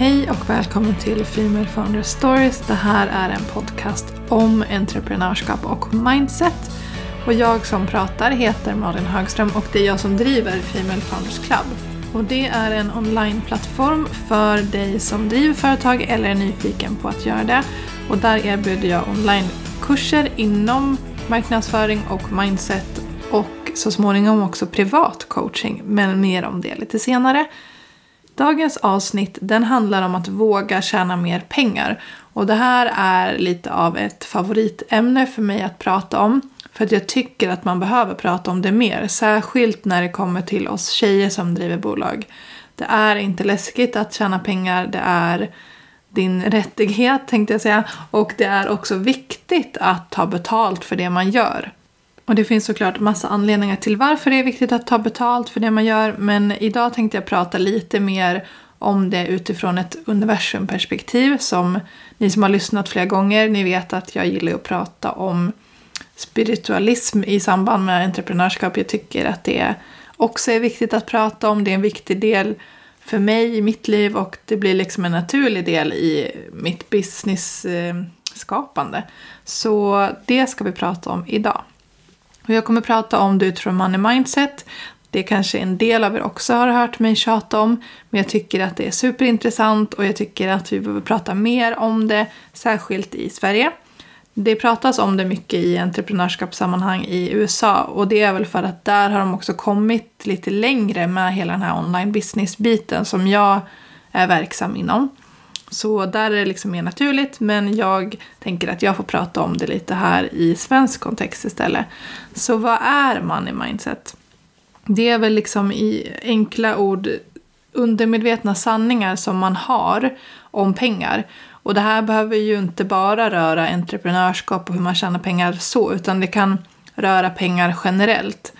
Hej och välkommen till Female Founder Stories. Det här är en podcast om entreprenörskap och mindset. Och jag som pratar heter Malin Högström och det är jag som driver Female Founders Club. Och det är en onlineplattform för dig som driver företag eller är nyfiken på att göra det. Och där erbjuder jag onlinekurser inom marknadsföring och mindset och så småningom också privat coaching, men mer om det lite senare. Dagens avsnitt den handlar om att våga tjäna mer pengar. Och det här är lite av ett favoritämne för mig att prata om. För att jag tycker att man behöver prata om det mer. Särskilt när det kommer till oss tjejer som driver bolag. Det är inte läskigt att tjäna pengar. Det är din rättighet tänkte jag säga. Och det är också viktigt att ta betalt för det man gör. Och det finns såklart massa anledningar till varför det är viktigt att ta betalt för det man gör. Men idag tänkte jag prata lite mer om det utifrån ett universumperspektiv. Som ni som har lyssnat flera gånger, ni vet att jag gillar att prata om spiritualism i samband med entreprenörskap. Jag tycker att det också är viktigt att prata om. Det är en viktig del för mig i mitt liv och det blir liksom en naturlig del i mitt business-skapande. Eh, Så det ska vi prata om idag. Och jag kommer prata om det utifrån money mindset. Det kanske en del av er också har hört mig tjata om. Men jag tycker att det är superintressant och jag tycker att vi behöver prata mer om det, särskilt i Sverige. Det pratas om det mycket i entreprenörskapssammanhang i USA och det är väl för att där har de också kommit lite längre med hela den här online business-biten som jag är verksam inom. Så där är det liksom mer naturligt men jag tänker att jag får prata om det lite här i svensk kontext istället. Så vad är money mindset? Det är väl liksom i enkla ord undermedvetna sanningar som man har om pengar. Och det här behöver ju inte bara röra entreprenörskap och hur man tjänar pengar så, utan det kan röra pengar generellt.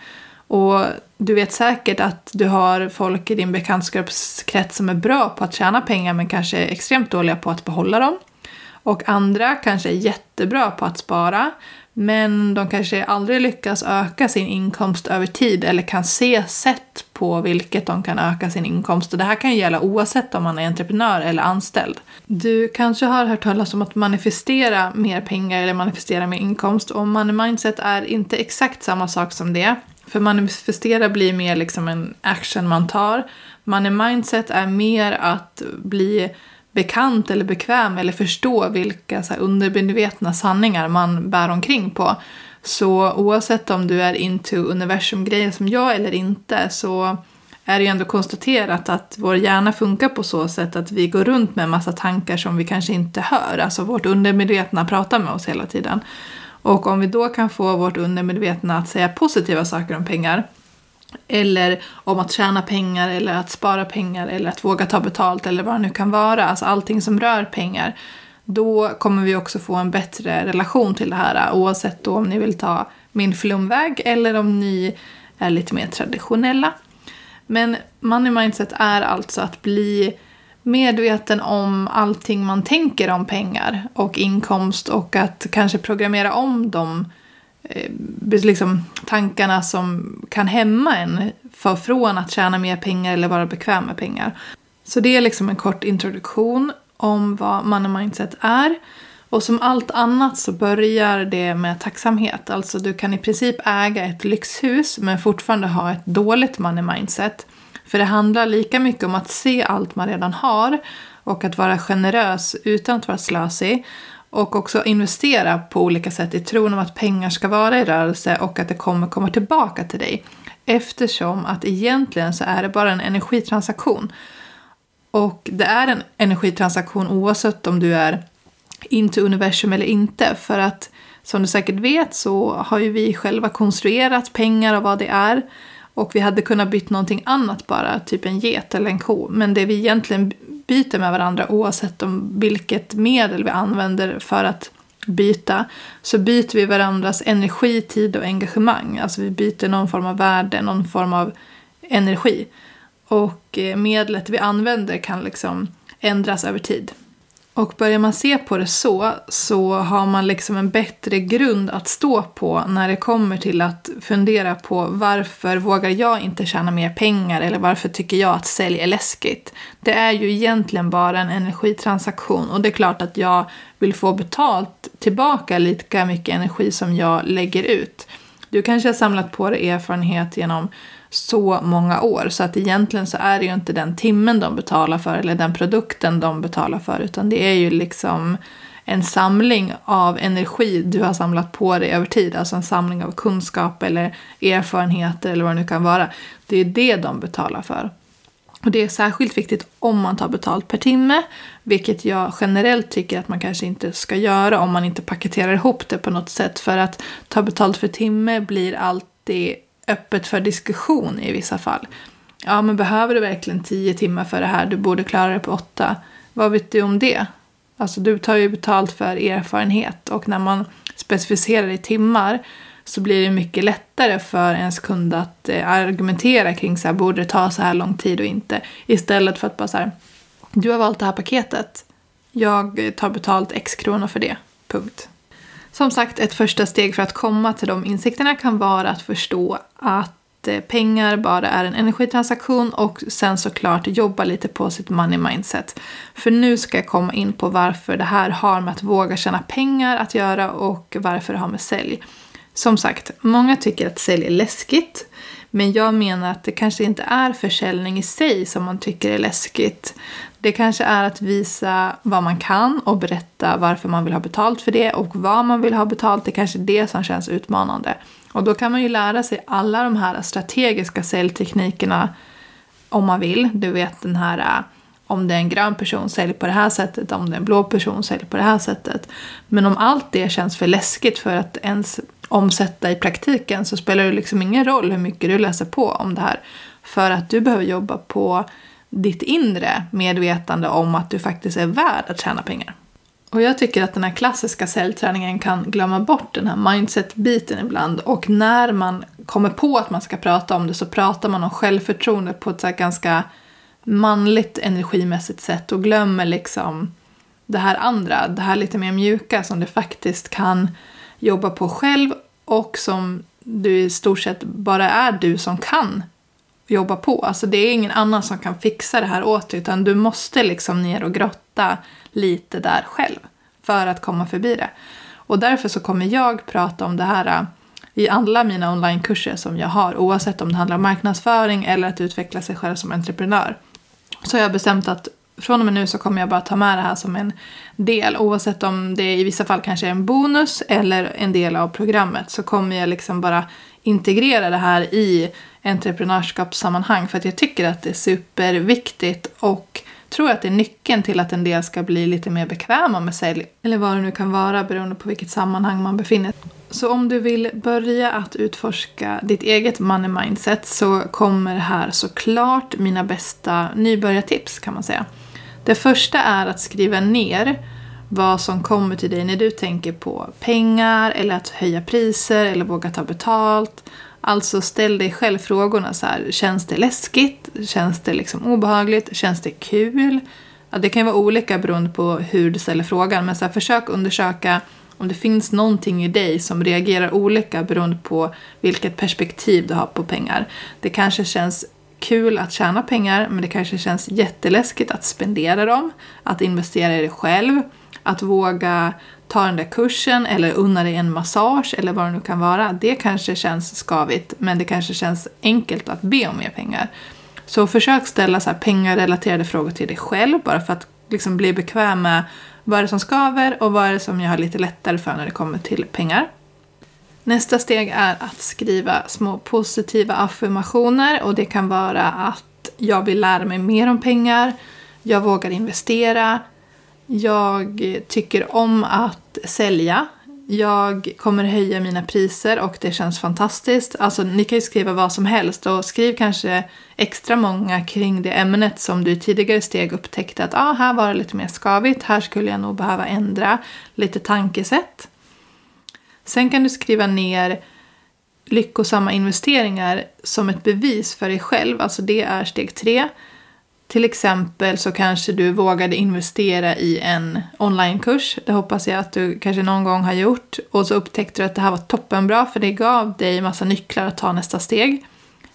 Och du vet säkert att du har folk i din bekantskapskrets som är bra på att tjäna pengar men kanske är extremt dåliga på att behålla dem. Och andra kanske är jättebra på att spara men de kanske aldrig lyckas öka sin inkomst över tid eller kan se sätt på vilket de kan öka sin inkomst. Och det här kan ju gälla oavsett om man är entreprenör eller anställd. Du kanske har hört talas om att manifestera mer pengar eller manifestera mer inkomst och money mindset är inte exakt samma sak som det. För manifestera blir mer liksom en action man tar. Money mindset är mer att bli bekant eller bekväm eller förstå vilka så här, undermedvetna sanningar man bär omkring på. Så oavsett om du är into universumgrejer som jag eller inte så är det ju ändå konstaterat att vår hjärna funkar på så sätt att vi går runt med en massa tankar som vi kanske inte hör. Alltså vårt undermedvetna pratar med oss hela tiden. Och om vi då kan få vårt undermedvetna att säga positiva saker om pengar eller om att tjäna pengar eller att spara pengar eller att våga ta betalt eller vad det nu kan vara. Alltså allting som rör pengar. Då kommer vi också få en bättre relation till det här oavsett då om ni vill ta min flumväg eller om ni är lite mer traditionella. Men money mindset är alltså att bli medveten om allting man tänker om pengar och inkomst och att kanske programmera om de eh, liksom, tankarna som kan hämma en för från att tjäna mer pengar eller vara bekväm med pengar. Så det är liksom en kort introduktion om vad money mindset är. Och som allt annat så börjar det med tacksamhet. Alltså du kan i princip äga ett lyxhus men fortfarande ha ett dåligt money mindset. För det handlar lika mycket om att se allt man redan har och att vara generös utan att vara slösig. Och också investera på olika sätt i tron om att pengar ska vara i rörelse och att det kommer komma tillbaka till dig. Eftersom att egentligen så är det bara en energitransaktion. Och det är en energitransaktion oavsett om du är into universum eller inte. För att som du säkert vet så har ju vi själva konstruerat pengar och vad det är. Och vi hade kunnat byta någonting annat bara, typ en get eller en ko. Men det vi egentligen byter med varandra oavsett om vilket medel vi använder för att byta så byter vi varandras energi, tid och engagemang. Alltså vi byter någon form av värde, någon form av energi. Och eh, medlet vi använder kan liksom ändras över tid. Och börjar man se på det så, så har man liksom en bättre grund att stå på när det kommer till att fundera på varför vågar jag inte tjäna mer pengar eller varför tycker jag att sälj är läskigt. Det är ju egentligen bara en energitransaktion och det är klart att jag vill få betalt tillbaka lika mycket energi som jag lägger ut. Du kanske har samlat på dig erfarenhet genom så många år. Så att egentligen så är det ju inte den timmen de betalar för eller den produkten de betalar för utan det är ju liksom en samling av energi du har samlat på dig över tid. Alltså en samling av kunskap eller erfarenheter eller vad det nu kan vara. Det är det de betalar för. Och det är särskilt viktigt om man tar betalt per timme, vilket jag generellt tycker att man kanske inte ska göra om man inte paketerar ihop det på något sätt. För att ta betalt för timme blir alltid öppet för diskussion i vissa fall. Ja, men behöver du verkligen tio timmar för det här? Du borde klara det på åtta. Vad vet du om det? Alltså, du tar ju betalt för erfarenhet och när man specificerar i timmar så blir det mycket lättare för ens kund att eh, argumentera kring så här, borde det ta så här lång tid och inte. Istället för att bara så här, du har valt det här paketet. Jag tar betalt x kronor för det. Punkt. Som sagt, ett första steg för att komma till de insikterna kan vara att förstå att eh, pengar bara är en energitransaktion och sen såklart jobba lite på sitt money mindset. För nu ska jag komma in på varför det här har med att våga tjäna pengar att göra och varför det har med sälj. Som sagt, många tycker att sälj är läskigt. Men jag menar att det kanske inte är försäljning i sig som man tycker är läskigt. Det kanske är att visa vad man kan och berätta varför man vill ha betalt för det och vad man vill ha betalt. Det är kanske är det som känns utmanande. Och då kan man ju lära sig alla de här strategiska säljteknikerna om man vill. Du vet den här eh, om det är en grön person sälj på det här sättet, om det är en blå person sälj på det här sättet. Men om allt det känns för läskigt för att ens omsätta i praktiken så spelar det liksom ingen roll hur mycket du läser på om det här. För att du behöver jobba på ditt inre medvetande om att du faktiskt är värd att tjäna pengar. Och jag tycker att den här klassiska säljträningen kan glömma bort den här mindset-biten ibland. Och när man kommer på att man ska prata om det så pratar man om självförtroende på ett så ganska manligt energimässigt sätt och glömmer liksom det här andra, det här lite mer mjuka som det faktiskt kan jobba på själv och som du i stort sett bara är du som kan jobba på. Alltså det är ingen annan som kan fixa det här åt dig utan du måste liksom ner och grotta lite där själv för att komma förbi det. Och därför så kommer jag prata om det här äh, i alla mina onlinekurser som jag har oavsett om det handlar om marknadsföring eller att utveckla sig själv som entreprenör. Så har jag bestämt att från och med nu så kommer jag bara ta med det här som en del. Oavsett om det i vissa fall kanske är en bonus eller en del av programmet så kommer jag liksom bara integrera det här i entreprenörskapssammanhang för att jag tycker att det är superviktigt och tror att det är nyckeln till att en del ska bli lite mer bekväma med sälj eller vad det nu kan vara beroende på vilket sammanhang man befinner sig Så om du vill börja att utforska ditt eget money mindset så kommer här såklart mina bästa nybörjartips kan man säga. Det första är att skriva ner vad som kommer till dig när du tänker på pengar eller att höja priser eller våga ta betalt. Alltså ställ dig själv frågorna så här, känns det läskigt? Känns det liksom obehagligt? Känns det kul? Ja, det kan ju vara olika beroende på hur du ställer frågan men så här, försök undersöka om det finns någonting i dig som reagerar olika beroende på vilket perspektiv du har på pengar. Det kanske känns kul att tjäna pengar men det kanske känns jätteläskigt att spendera dem, att investera i dig själv, att våga ta den där kursen eller unna dig en massage eller vad det nu kan vara. Det kanske känns skavigt men det kanske känns enkelt att be om mer pengar. Så försök ställa så här pengarrelaterade frågor till dig själv bara för att liksom bli bekväm med vad är det som skaver och vad är det som jag har lite lättare för när det kommer till pengar. Nästa steg är att skriva små positiva affirmationer och det kan vara att jag vill lära mig mer om pengar, jag vågar investera, jag tycker om att sälja, jag kommer höja mina priser och det känns fantastiskt. Alltså ni kan ju skriva vad som helst och skriv kanske extra många kring det ämnet som du i tidigare steg upptäckte att ah, här var det lite mer skavigt, här skulle jag nog behöva ändra lite tankesätt. Sen kan du skriva ner lyckosamma investeringar som ett bevis för dig själv, alltså det är steg tre. Till exempel så kanske du vågade investera i en onlinekurs. Det hoppas jag att du kanske någon gång har gjort. Och så upptäckte du att det här var toppenbra för det gav dig massa nycklar att ta nästa steg.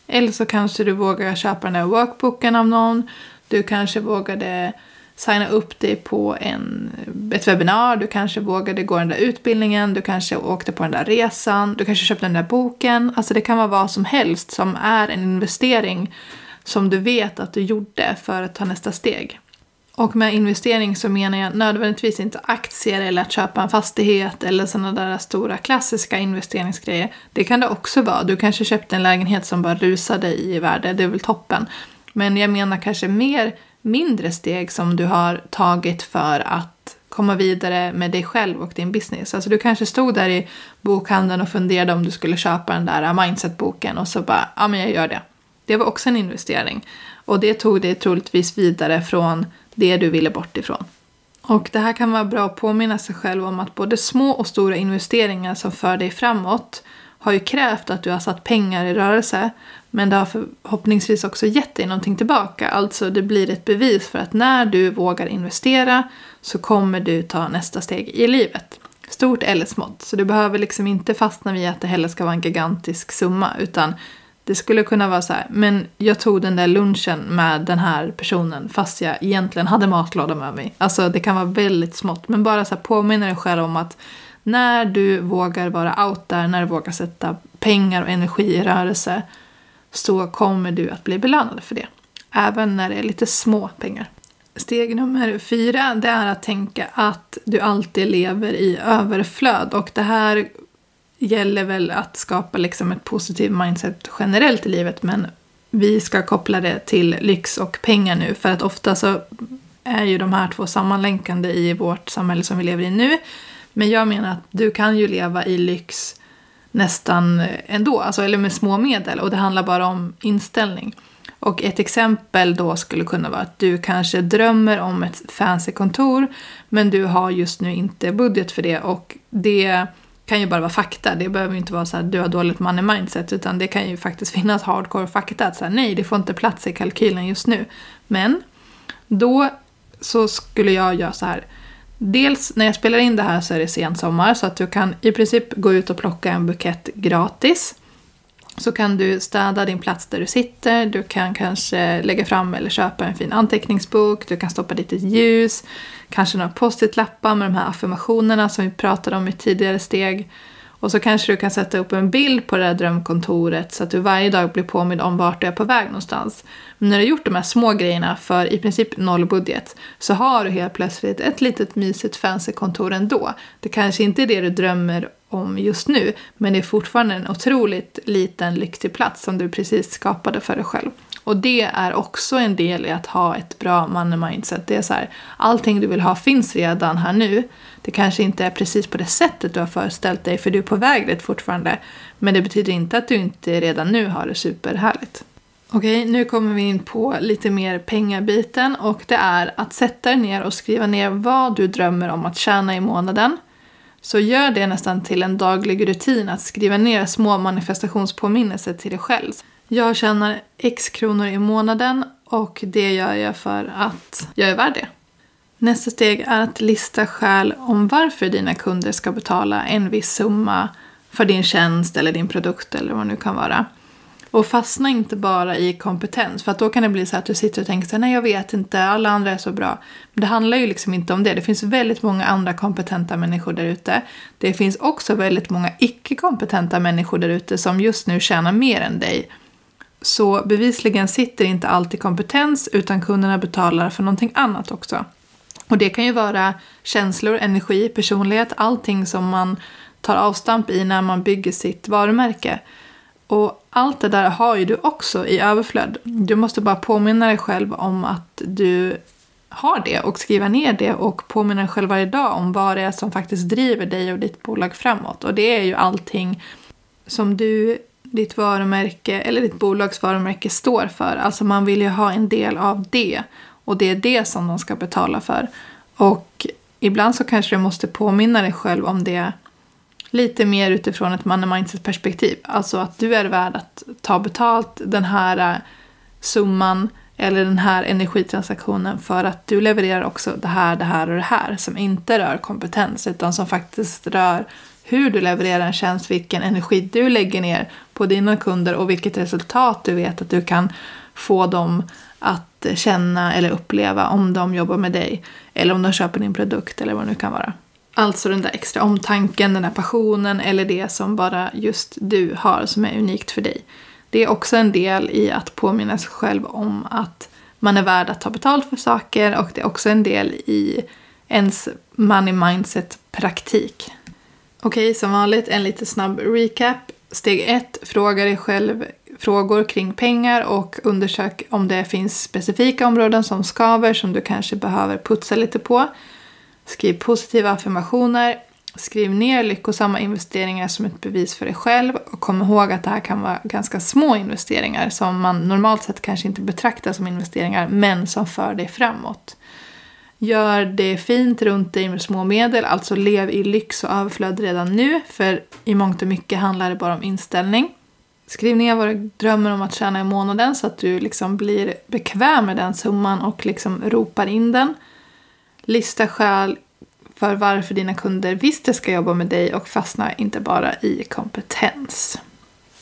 Eller så kanske du vågar köpa den där workbooken av någon. Du kanske vågade signa upp dig på en, ett webbinar, du kanske vågade gå den där utbildningen, du kanske åkte på den där resan, du kanske köpte den där boken. Alltså det kan vara vad som helst som är en investering som du vet att du gjorde för att ta nästa steg. Och med investering så menar jag nödvändigtvis inte aktier eller att köpa en fastighet eller sådana där stora klassiska investeringsgrejer. Det kan det också vara. Du kanske köpte en lägenhet som bara rusade i värde, det är väl toppen. Men jag menar kanske mer mindre steg som du har tagit för att komma vidare med dig själv och din business. Alltså du kanske stod där i bokhandeln och funderade om du skulle köpa den där mindset-boken och så bara, ja men jag gör det. Det var också en investering. Och det tog dig troligtvis vidare från det du ville bort ifrån. Och det här kan vara bra att påminna sig själv om att både små och stora investeringar som för dig framåt har ju krävt att du har satt pengar i rörelse. Men det har förhoppningsvis också gett dig någonting tillbaka. Alltså det blir ett bevis för att när du vågar investera så kommer du ta nästa steg i livet. Stort eller smått. Så du behöver liksom inte fastna vid att det heller ska vara en gigantisk summa. Utan det skulle kunna vara så här, men jag tog den där lunchen med den här personen fast jag egentligen hade matlåda med mig. Alltså det kan vara väldigt smått. Men bara så här påminna dig själv om att när du vågar vara out där, när du vågar sätta pengar och energi i rörelse så kommer du att bli belönad för det. Även när det är lite små pengar. Steg nummer fyra det är att tänka att du alltid lever i överflöd. Och det här gäller väl att skapa liksom ett positivt mindset generellt i livet men vi ska koppla det till lyx och pengar nu för att ofta så är ju de här två sammanlänkande i vårt samhälle som vi lever i nu. Men jag menar att du kan ju leva i lyx nästan ändå, alltså, eller med små medel och det handlar bara om inställning. Och ett exempel då skulle kunna vara att du kanske drömmer om ett fancy kontor men du har just nu inte budget för det och det kan ju bara vara fakta. Det behöver ju inte vara så att du har dåligt money mindset utan det kan ju faktiskt finnas hardcore fakta att säga nej, det får inte plats i kalkylen just nu. Men då så skulle jag göra så här. Dels när jag spelar in det här så är det sensommar så att du kan i princip gå ut och plocka en bukett gratis. Så kan du städa din plats där du sitter, du kan kanske lägga fram eller köpa en fin anteckningsbok, du kan stoppa dit ett ljus, kanske några post-it-lappar med de här affirmationerna som vi pratade om i tidigare steg. Och så kanske du kan sätta upp en bild på det där drömkontoret så att du varje dag blir påmind om vart du är på väg någonstans. Men när du har gjort de här små grejerna för i princip noll budget så har du helt plötsligt ett litet mysigt fancy kontor ändå. Det kanske inte är det du drömmer om just nu men det är fortfarande en otroligt liten lyxig plats som du precis skapade för dig själv. Och det är också en del i att ha ett bra money mindset. Det är så här, allting du vill ha finns redan här nu. Det kanske inte är precis på det sättet du har föreställt dig för du är på väg dit fortfarande. Men det betyder inte att du inte redan nu har det superhärligt. Okej, nu kommer vi in på lite mer pengabiten och det är att sätta dig ner och skriva ner vad du drömmer om att tjäna i månaden. Så gör det nästan till en daglig rutin att skriva ner små manifestationspåminnelser till dig själv. Jag tjänar x kronor i månaden och det gör jag för att jag är värd det. Nästa steg är att lista skäl om varför dina kunder ska betala en viss summa för din tjänst eller din produkt eller vad det nu kan vara. Och fastna inte bara i kompetens för att då kan det bli så att du sitter och tänker så här, nej jag vet inte, alla andra är så bra. Men det handlar ju liksom inte om det. Det finns väldigt många andra kompetenta människor där ute. Det finns också väldigt många icke-kompetenta människor där ute som just nu tjänar mer än dig. Så bevisligen sitter inte alltid kompetens utan kunderna betalar för någonting annat också. Och det kan ju vara känslor, energi, personlighet, allting som man tar avstamp i när man bygger sitt varumärke. Och allt det där har ju du också i överflöd. Du måste bara påminna dig själv om att du har det och skriva ner det och påminna dig själv varje dag om vad det är som faktiskt driver dig och ditt bolag framåt. Och det är ju allting som du ditt varumärke eller ditt bolags varumärke står för. Alltså man vill ju ha en del av det. Och det är det som de ska betala för. Och ibland så kanske du måste påminna dig själv om det lite mer utifrån ett money mindset perspektiv. Alltså att du är värd att ta betalt den här eh, summan eller den här energitransaktionen för att du levererar också det här, det här och det här som inte rör kompetens utan som faktiskt rör hur du levererar en tjänst, vilken energi du lägger ner på dina kunder och vilket resultat du vet att du kan få dem att känna eller uppleva om de jobbar med dig eller om de köper din produkt eller vad det nu kan vara. Alltså den där extra omtanken, den där passionen eller det som bara just du har som är unikt för dig. Det är också en del i att påminna sig själv om att man är värd att ta betalt för saker och det är också en del i ens money mindset praktik. Okej, som vanligt en lite snabb recap. Steg 1, fråga dig själv frågor kring pengar och undersök om det finns specifika områden som skaver som du kanske behöver putsa lite på. Skriv positiva affirmationer. Skriv ner lyckosamma investeringar som ett bevis för dig själv och kom ihåg att det här kan vara ganska små investeringar som man normalt sett kanske inte betraktar som investeringar men som för dig framåt. Gör det fint runt dig med små medel, alltså lev i lyx och överflöd redan nu för i mångt och mycket handlar det bara om inställning. Skriv ner vad du drömmer om att tjäna i månaden så att du liksom blir bekväm med den summan och liksom ropar in den. Lista skäl för varför dina kunder visst ska jobba med dig och fastna inte bara i kompetens.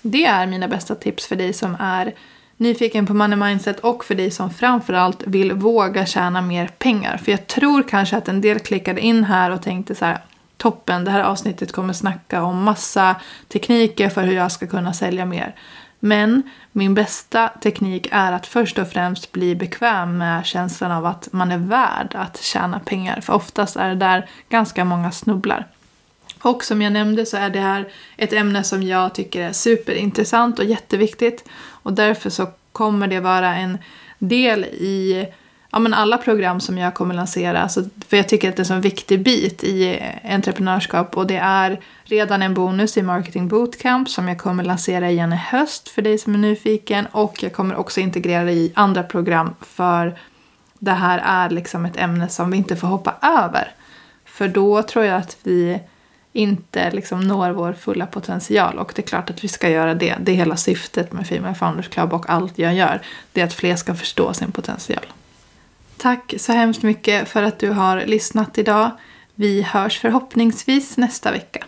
Det är mina bästa tips för dig som är nyfiken på money mindset och för dig som framförallt vill våga tjäna mer pengar. För jag tror kanske att en del klickade in här och tänkte så här toppen, det här avsnittet kommer snacka om massa tekniker för hur jag ska kunna sälja mer. Men min bästa teknik är att först och främst bli bekväm med känslan av att man är värd att tjäna pengar. För oftast är det där ganska många snubblar. Och som jag nämnde så är det här ett ämne som jag tycker är superintressant och jätteviktigt. Och därför så kommer det vara en del i ja, men alla program som jag kommer lansera. Alltså, för jag tycker att det är en så viktig bit i entreprenörskap och det är redan en bonus i Marketing Bootcamp som jag kommer lansera igen i höst för dig som är nyfiken och jag kommer också integrera det i andra program för det här är liksom ett ämne som vi inte får hoppa över. För då tror jag att vi inte liksom når vår fulla potential. Och det är klart att vi ska göra det. Det är hela syftet med Female Founders Club och allt jag gör. Det är att fler ska förstå sin potential. Tack så hemskt mycket för att du har lyssnat idag. Vi hörs förhoppningsvis nästa vecka.